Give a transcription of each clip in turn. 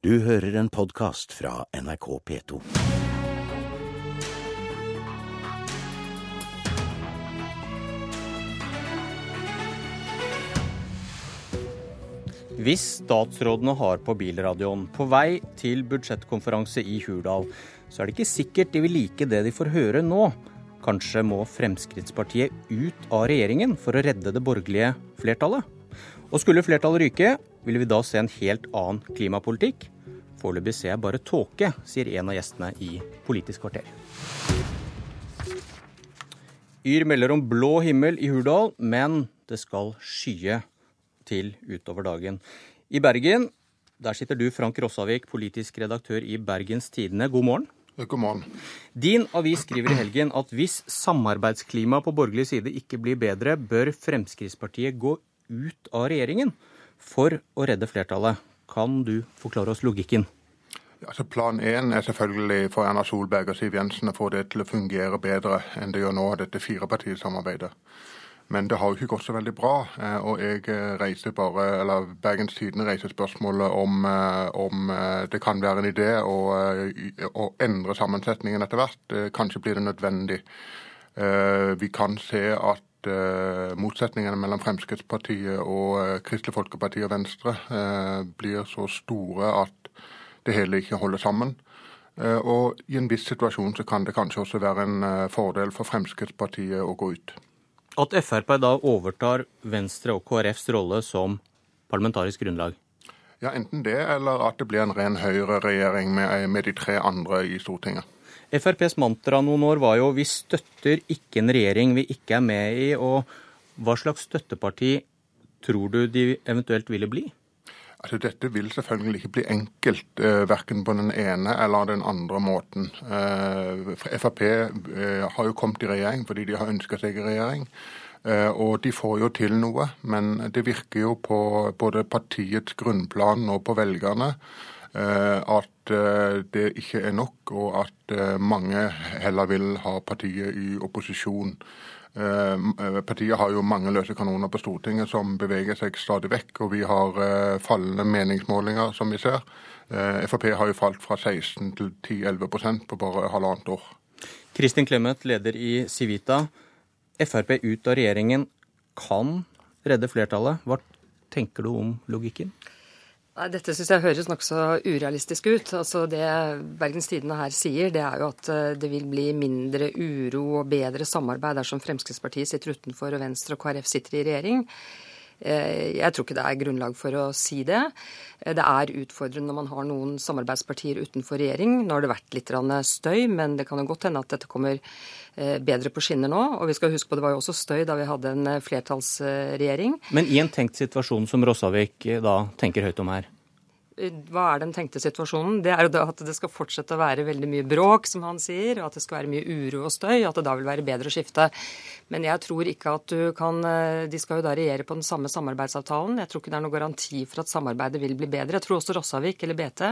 Du hører en podkast fra NRK P2. Hvis statsrådene har på bilradioen på vei til budsjettkonferanse i Hurdal, så er det ikke sikkert de vil like det de får høre nå. Kanskje må Fremskrittspartiet ut av regjeringen for å redde det borgerlige flertallet? Og skulle flertallet ryke, vil vi da se en helt annen klimapolitikk? Foreløpig ser jeg bare tåke, sier en av gjestene i Politisk kvarter. Yr melder om blå himmel i Hurdal, men det skal skye til utover dagen. I Bergen, der sitter du, Frank Rossavik, politisk redaktør i Bergens Tidende. God morgen. God morgen. Din avis skriver i helgen at hvis samarbeidsklimaet på borgerlig side ikke blir bedre, bør Fremskrittspartiet gå ut av regjeringen for å redde flertallet. Kan du forklare oss logikken? Altså plan én er selvfølgelig for Erna Solberg og Siv Jensen å få det til å fungere bedre enn det gjør nå, dette firepartisamarbeidet. Men det har jo ikke gått så veldig bra. Eh, og jeg eh, reiser bare, eller Bergens Tidende reiser spørsmålet om, eh, om det kan være en idé å, å endre sammensetningen etter hvert. Kanskje blir det nødvendig. Vi kan se at motsetningene mellom Fremskrittspartiet og Kristelig Folkeparti og Venstre blir så store at det hele ikke holder sammen. Og i en viss situasjon så kan det kanskje også være en fordel for Fremskrittspartiet å gå ut. At Frp da overtar Venstre og KrFs rolle som parlamentarisk grunnlag? Ja, Enten det, eller at det blir en ren høyreregjering med, med de tre andre i Stortinget. FrPs mantra noen år var jo 'vi støtter ikke en regjering vi ikke er med i'. og Hva slags støtteparti tror du de eventuelt ville bli? Altså, dette vil selvfølgelig ikke bli enkelt, eh, verken på den ene eller den andre måten. Eh, Frp eh, har jo kommet i regjering fordi de har ønska seg i regjering. Eh, og de får jo til noe, men det virker jo på både partiets grunnplan og på velgerne at eh, det ikke er nok, og at mange heller vil ha partiet i opposisjon. Eh, eh, partiet har jo mange løse kanoner på Stortinget som beveger seg stadig vekk, og vi har eh, fallende meningsmålinger, som vi ser. Frp har jo falt fra 16 til 10-11% på bare halvannet år. Kristin Clemet, leder i Civita. Frp ut av regjeringen kan redde flertallet. Hva tenker du om logikken? Dette syns jeg høres nokså urealistisk ut. Altså Det Bergens Tidende her sier, det er jo at eh, det vil bli mindre uro og bedre samarbeid dersom Fremskrittspartiet sitter utenfor og Venstre og KrF sitter i regjering. Eh, jeg tror ikke det er grunnlag for å si det. Eh, det er utfordrende når man har noen samarbeidspartier utenfor regjering. Nå har det vært litt støy, men det kan jo godt hende at dette kommer bedre på skinner nå. Og vi skal huske på det var jo også støy da vi hadde en flertallsregjering. Men i en tenkt situasjon som Rossavik da tenker høyt om her? Hva er den tenkte situasjonen? Det er jo at det skal fortsette å være veldig mye bråk, som han sier, og at det skal være mye uro og støy, og at det da vil være bedre å skifte. Men jeg tror ikke at du kan eh, De skal jo da regjere på den samme samarbeidsavtalen. Jeg tror ikke det er noen garanti for at samarbeidet vil bli bedre. Jeg tror også Rossavik eller BT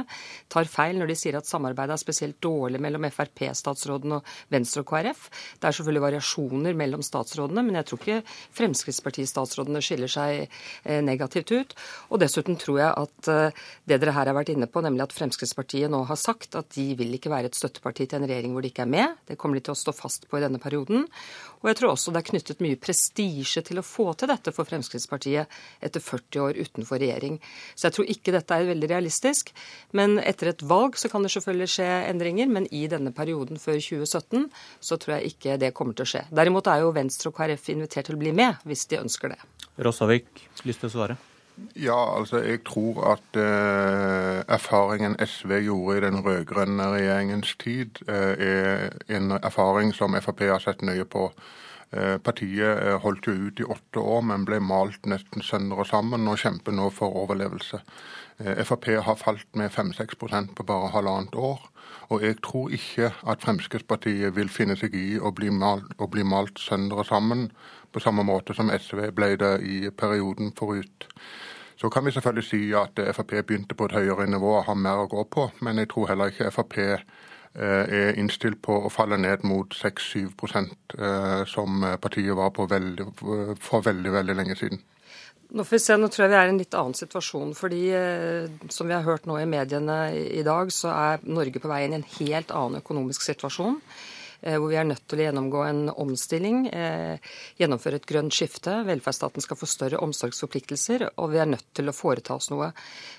tar feil når de sier at samarbeidet er spesielt dårlig mellom Frp-statsråden og Venstre og KrF. Det er selvfølgelig variasjoner mellom statsrådene, men jeg tror ikke Fremskrittsparti-statsrådene skiller seg eh, negativt ut. Og dessuten tror jeg at eh, dere her har vært inne på, nemlig at Fremskrittspartiet nå har sagt at de vil ikke være et støtteparti til en regjering hvor de ikke er med. Det kommer de til å stå fast på i denne perioden. Og jeg tror også det er knyttet mye prestisje til å få til dette for Fremskrittspartiet etter 40 år utenfor regjering. Så jeg tror ikke dette er veldig realistisk. Men etter et valg så kan det selvfølgelig skje endringer, men i denne perioden før 2017 så tror jeg ikke det kommer til å skje. Derimot er jo Venstre og KrF invitert til å bli med, hvis de ønsker det. Rossavik, lyst til å svare? Ja, altså jeg tror at eh, erfaringen SV gjorde i den rød-grønne regjeringens tid, eh, er en erfaring som Frp har sett nøye på. Eh, partiet holdt jo ut i åtte år, men ble malt nesten sønder og sammen og kjemper nå for overlevelse. Frp har falt med 5-6% på bare halvannet år. Og jeg tror ikke at Fremskrittspartiet vil finne seg i å bli malt, å bli malt sønder og sammen på samme måte som SV ble det i perioden forut. Så kan vi selvfølgelig si at Frp begynte på et høyere nivå og har mer å gå på, men jeg tror heller ikke Frp eh, er innstilt på å falle ned mot 6-7 eh, som partiet var på veldig, for veldig, veldig lenge siden. Nå får vi se, nå tror jeg vi er i en litt annen situasjon. fordi eh, som vi har hørt nå i mediene i dag, så er Norge på vei inn i en helt annen økonomisk situasjon. Eh, hvor vi er nødt til å gjennomgå en omstilling, eh, gjennomføre et grønt skifte. Velferdsstaten skal få større omsorgsforpliktelser, og vi er nødt til å foreta oss noe.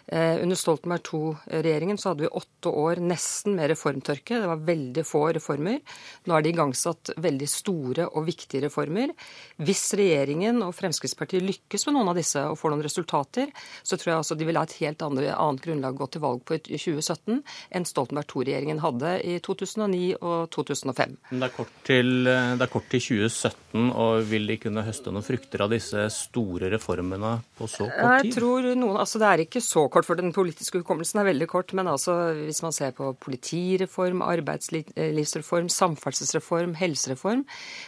Eh, under Stoltenberg II-regjeringen så hadde vi åtte år nesten med reformtørke. Det var veldig få reformer. Nå er det igangsatt veldig store og viktige reformer. Hvis regjeringen og Fremskrittspartiet lykkes med noen av disse og får noen resultater, så tror jeg altså de vil ha et helt annet, annet grunnlag å gå til valg på i 2017 enn Stoltenberg II-regjeringen hadde i 2009 og 2005 frem. Det er, kort til, det er kort til 2017, og vil de kunne høste noen frukter av disse store reformene på så kort tid? Jeg tror noen, altså Det er ikke så kort, for den politiske hukommelsen er veldig kort. Men altså, hvis man ser på politireform, arbeidslivsreform, samferdselsreform, helsereform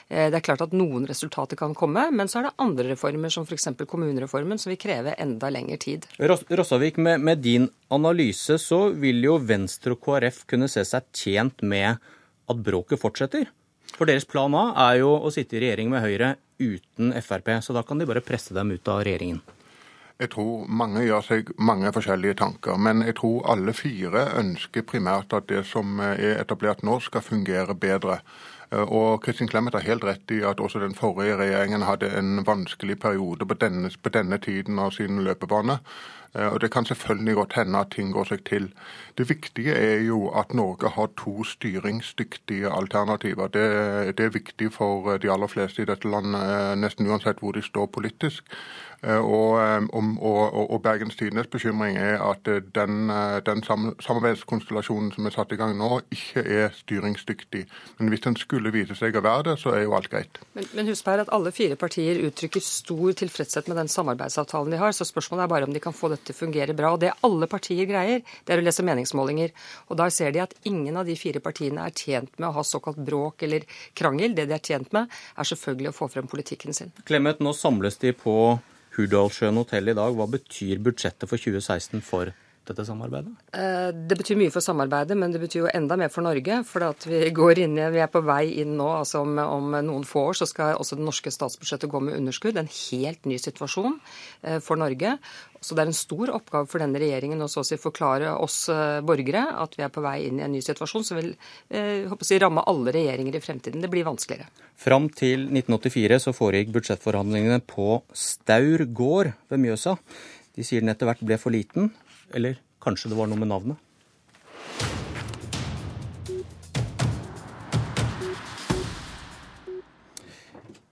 eh, Det er klart at noen resultater kan komme, men så er det andre reformer, som f.eks. kommunereformen, som vil kreve enda lengre tid. Rossavik, med, med din analyse så vil jo Venstre og KrF kunne se seg tjent med at bråket fortsetter. For deres plan A er jo å sitte i regjering med Høyre uten Frp, så da kan de bare presse dem ut av regjeringen. Jeg tror mange gjør seg mange forskjellige tanker, men jeg tror alle fire ønsker primært at det som er etablert nå, skal fungere bedre. Og Kristin Clemet har helt rett i at også den forrige regjeringen hadde en vanskelig periode på denne, på denne tiden av sin løpebane. Eh, og Det kan selvfølgelig godt hende at ting går seg til. Det viktige er jo at Norge har to styringsdyktige alternativer. Det, det er viktig for de aller fleste i dette landet, eh, nesten uansett hvor de står politisk. Eh, og, og, og Bergens Tidendes bekymring er at den, den samarbeidskonstellasjonen som er satt i gang nå, ikke er styringsdyktig. Men hvis den skulle vise seg å være det, så er jo alt greit. Men, men husk her at alle fire partier uttrykker stor tilfredshet med den samarbeidsavtalen de har. Så spørsmålet er bare om de kan få dette dette fungerer bra. Og det alle partier greier, det er å lese meningsmålinger. Og da ser de at ingen av de fire partiene er tjent med å ha såkalt bråk eller krangel. Det de er tjent med, er selvfølgelig å få frem politikken sin. Clemet, nå samles de på Hurdalssjøen hotell i dag. Hva betyr budsjettet for 2016 for dette samarbeidet? Eh, det betyr mye for samarbeidet, men det betyr jo enda mer for Norge. For at vi, går inn, vi er på vei inn nå. altså om, om, noen få år så skal også det norske statsbudsjettet gå med underskudd. En helt ny situasjon eh, for Norge. Så det er en stor oppgave for denne regjeringen å så å si forklare oss eh, borgere at vi er på vei inn i en ny situasjon som vil eh, si, ramme alle regjeringer i fremtiden. Det blir vanskeligere. Fram til 1984 så foregikk budsjettforhandlingene på Staur gård ved Mjøsa. De sier den etter hvert ble for liten. Eller kanskje det var noe med navnet?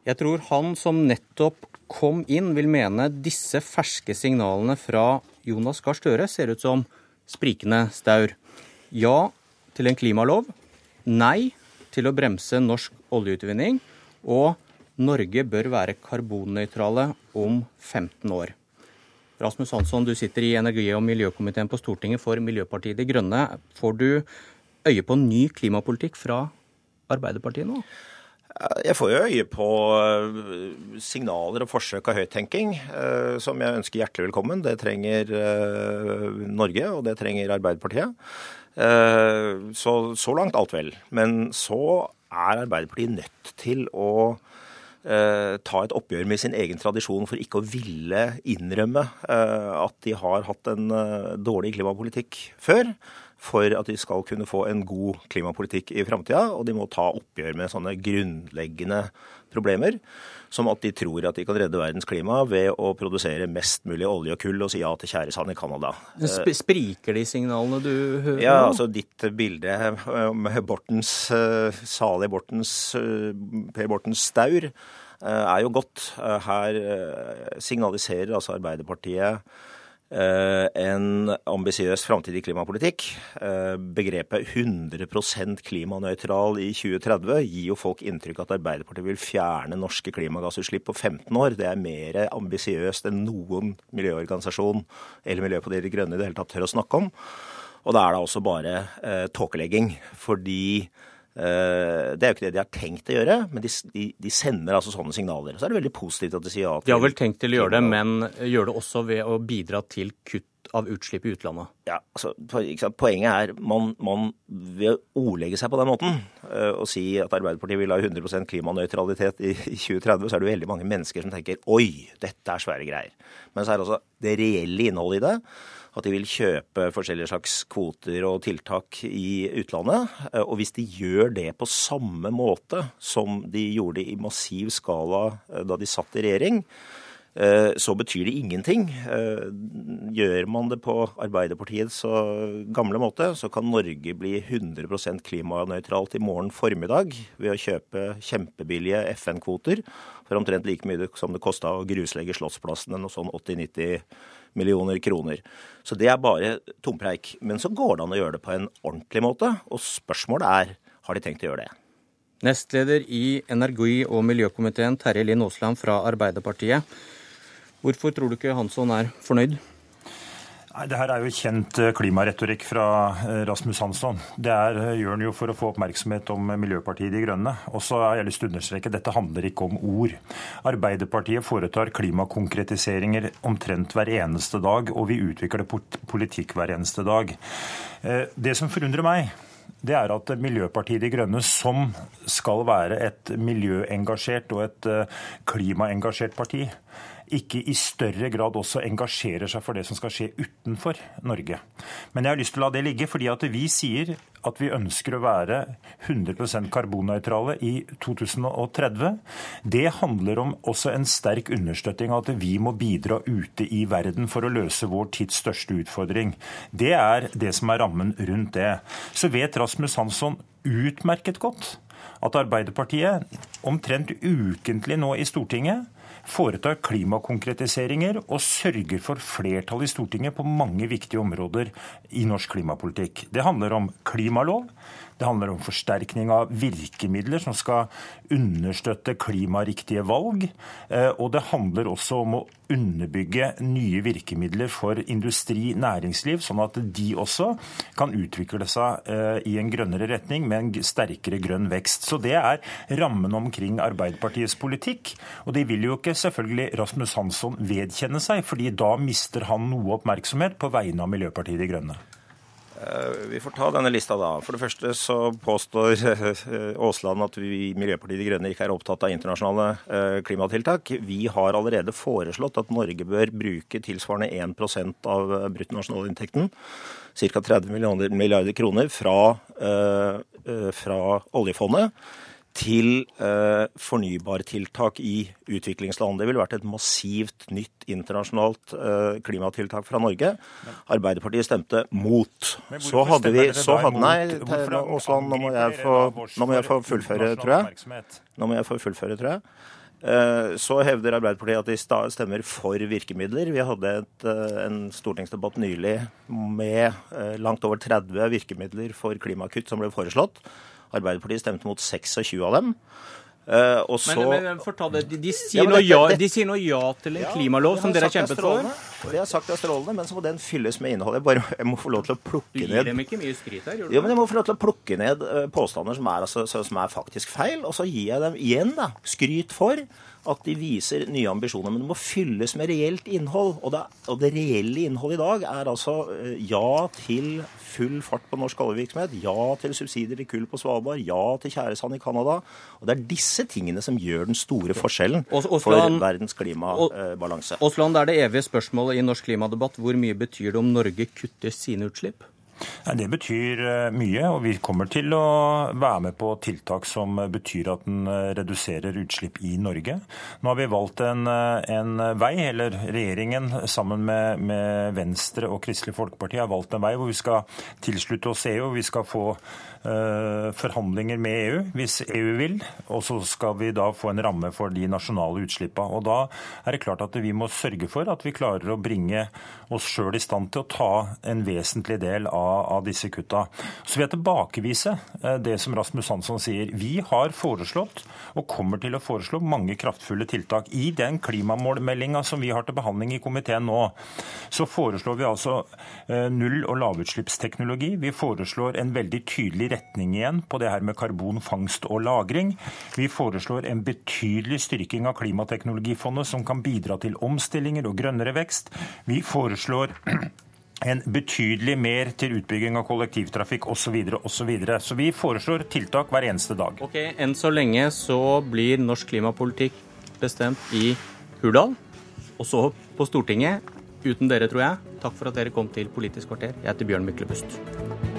Jeg tror han som nettopp kom inn, vil mene disse ferske signalene fra Jonas Gahr Støre ser ut som sprikende staur. Ja til en klimalov. Nei til å bremse norsk oljeutvinning. Og Norge bør være karbonnøytrale om 15 år. Rasmus Hansson, du sitter i energi- og miljøkomiteen på Stortinget for Miljøpartiet De Grønne. Får du øye på ny klimapolitikk fra Arbeiderpartiet nå? Jeg får jo øye på eh, signaler og forsøk av høyttenking, eh, som jeg ønsker hjertelig velkommen. Det trenger eh, Norge, og det trenger Arbeiderpartiet. Så, så langt alt vel. Men så er Arbeiderpartiet nødt til å Eh, ta et oppgjør med sin egen tradisjon for ikke å ville innrømme eh, at de har hatt en eh, dårlig klimapolitikk før. For at de skal kunne få en god klimapolitikk i framtida. Og de må ta oppgjør med sånne grunnleggende problemer. Som at de tror at de kan redde verdens klima ved å produsere mest mulig olje og kull og si ja til tjæresand i Canada. Sp spriker de signalene du hører? Ja, altså ditt bilde med Bortens, salig Bortens, Per Bortens staur Eh, er jo godt. Eh, her eh, signaliserer altså Arbeiderpartiet en ambisiøs framtidig klimapolitikk. Begrepet 100% klimanøytral i 2030 gir jo folk inntrykk at Arbeiderpartiet vil fjerne norske klimagassutslipp på 15 år. Det er mer ambisiøst enn noen miljøorganisasjon eller Miljøpartiet De Grønne i det hele tatt tør å snakke om. Og da er det også bare eh, tåkelegging. Fordi Eh, det er jo ikke det de har tenkt å gjøre, men de, de, de, sender altså sånne signaler. Så er det veldig positivt at de sier ja til De har vel tenkt til å gjøre det, men gjør det også ved å bidra til kutt av utslipp i utlandet? Ja, altså, Poenget er man, man ved å ordlegge seg på den måten, og si at Arbeiderpartiet vil ha 100% klimanøytralitet i 2030, så er det veldig mange mennesker som tenker oi, dette er svære greier. Men så er altså det reelle innholdet i det at de vil kjøpe forskjellige slags kvoter og tiltak i utlandet. Eh, og hvis de gjør det på samme måte som de gjorde i massiv skala eh, da de satt i regjering, eh, så betyr det ingenting. Gjør man det på Arbeiderpartiets gamle måte, så kan Norge bli 100% klimanøytralt i morgen formiddag ved å kjøpe kjempebillige FN-kvoter for omtrent like mye som det kosta å gruslegge Slottsplassen, noe sånn 80-90 millioner kroner. Så det er bare tompreik. Men så går det an å gjøre det på en ordentlig måte, og spørsmålet er har de tenkt å gjøre det. Nestleder i energi- og miljøkomiteen, Terje Linn Aasland fra Arbeiderpartiet. Hvorfor tror du ikke Hansson er fornøyd? Nei, Det her er jo kjent eh, klimaretorikk fra eh, Rasmus Hansson. Det er, eh, gjør han jo for å få oppmerksomhet om Miljøpartiet De Grønne. Og så har jeg lyst til å understreke dette handler ikke om ord. Arbeiderpartiet foretar klimakonkretiseringer omtrent hver eneste dag, og vi utvikler politikk hver eneste dag. Det som forundrer meg, det er at Miljøpartiet De Grønne, som skal være et miljøengasjert og et klimaengasjert parti, ikke i større grad også engasjerer seg for det som skal skje utenfor Norge. Men jeg har lyst til å la det ligge, fordi at vi sier at vi ønsker å være 100% karbonnøytrale i 2030. Det handler om også en sterk understøtting av at vi må bidra ute i verden for å løse vår tids største utfordring. Det er det som er rammen rundt det. Så vet Rasmus Hansson utmerket godt at Arbeiderpartiet omtrent ukentlig nå i Stortinget foretar klimakonkretiseringer og sørger for flertall i Stortinget på mange viktige områder i norsk klimapolitikk. Det handler om klimalov, det handler om forsterkning av virkemidler som skal understøtte klimariktige valg. Eh, og det handler også om å underbygge nye virkemidler for industri, næringsliv, sånn at de også kan utvikle seg eh, i en grønnere retning med en sterkere grønn vekst. Så det er rammen omkring Arbeiderpartiets politikk. Og det vil jo ikke selvfølgelig Rasmus Hansson vedkjenne seg, fordi da mister han noe oppmerksomhet på vegne av Miljøpartiet De Grønne. Eh, vi får ta denne lista da. For det første så påstår eh, Aasland at vi i Miljøpartiet De Grønne ikke er opptatt av internasjonale eh, klimatiltak. Vi har allerede foreslått at Norge bør bruke tilsvarende 1% av bruttonasjonalinntekten, ca. 30 milliarder kroner, fra, fra oljefondet til eh, fornybartiltak i utviklingsland. Det ville vært et massivt nytt internasjonalt eh, klimatiltak fra Norge. Arbeiderpartiet stemte mot. Så hadde vi så hadde, Nei, Aasland, nå må jeg få, nå må jeg få fullføre, tror jeg. Nå må jeg få fullføre, tror jeg. Eh, så hevder Arbeiderpartiet at de stemmer for virkemidler. Vi hadde et, eh, en stortingsdebatt nylig med eh, langt over 30 virkemidler for klimakutt som ble foreslått. Arbeiderpartiet stemte mot 26 av dem. Uh, så, men, men det, de, de, sier ja, ja, de, sier noe ja, til en ja, klimalov som dere har kjempet for. Det har sagt er strålende, men så må den fylles med innhold. Jeg, bare, jeg må få lov til å plukke ned Du gir dem ikke mye skryt her? gjør du Jo, men Jeg må få lov til å plukke ned uh, påstander som er, altså, som er, faktisk feil, og så gir jeg dem igjen da, skryt for at de viser nye ambisjoner. Men det må fylles med reelt innhold. Og det, og det reelle innholdet i dag er altså uh, ja til full fart på norsk oljevirksomhet, ja til subsidier til kull på Svalbard, ja til tjæresand i Canada. Og det er disse tingene som gjør den store forskjellen for verdens klimabalanse. Aasland, det er det evige spørsmålet i norsk klimadebatt. Hvor mye betyr det om Norge kutter sine utslipp? Det betyr eh, mye, og vi kommer til å være med på tiltak som betyr at den eh, reduserer utslipp i Norge. Nå har vi valgt en, eh, en vei, eller regjeringen sammen med, med, Venstre og Kristelig Folkeparti har valgt en vei hvor vi skal tilslutte oss EU. og Vi skal få forhandlinger med EU hvis EU vil, og så skal vi da få en ramme for de nasjonale utslippene. Og Da er det klart at vi må sørge for at vi klarer å bringe oss sjøl i stand til å ta en vesentlig del av av, disse kutta. Så vil jeg tilbakevise eh, det som Rasmus Hansson sier. Vi har foreslått, og kommer til å foreslå, mange kraftfulle tiltak. I den klimamålmeldinga som vi har til behandling i komiteen nå, så foreslår vi altså eh, null- og lavutslippsteknologi. Vi foreslår en veldig tydelig retning igjen på det her med karbonfangst og -lagring. Vi foreslår en betydelig styrking av klimateknologifondet som kan bidra til omstillinger og grønnere vekst. Vi foreslår en betydelig mer til utbygging av kollektivtrafikk osv. Så, videre, og så, så vi foreslår tiltak hver eneste dag. Ok, Enn så lenge så blir norsk klimapolitikk bestemt i Hurdal, og så på Stortinget. Uten dere, tror jeg. Takk for at dere kom til Politisk kvarter. Jeg heter Bjørn Myklebust.